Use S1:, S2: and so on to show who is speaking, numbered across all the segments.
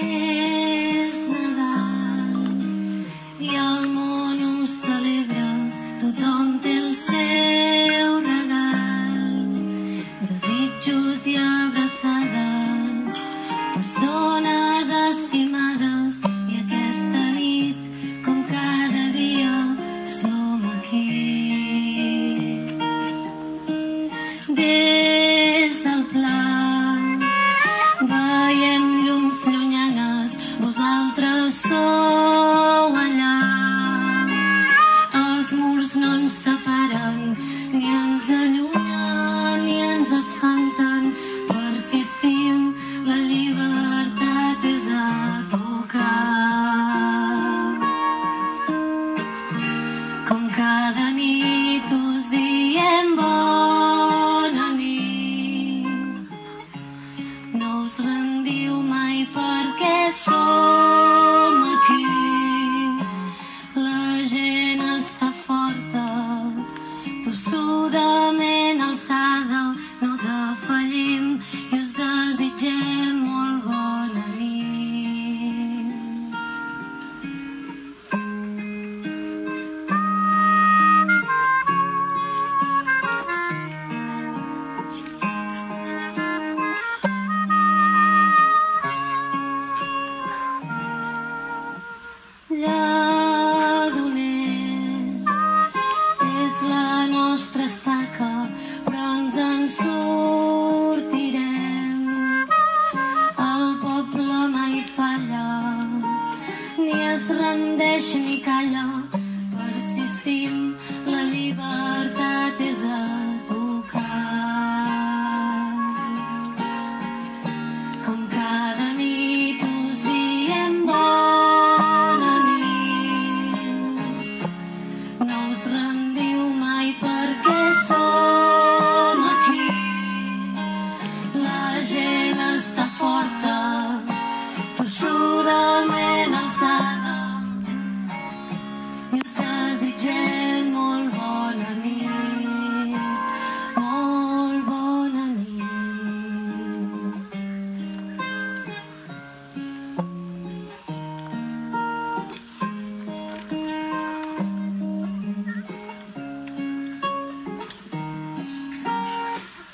S1: És Nadal i el món ho celebra, tothom té el seu regal. Desitjos i abraçades, persones estimades i aquesta nit, com cada dia, som aquí. Déu altre sou allà. Els murs no ens separen, ni ens allunyen, ni ens espanten. Persistim, la llibertat és a tocar. Com cada nit us diem bona nit, no us rendim. song. em deixa ni calla, persistim, la llibertat és a. Com cada nit us diem bona rendiu mai. La està forta, tossudament estat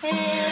S1: Hey.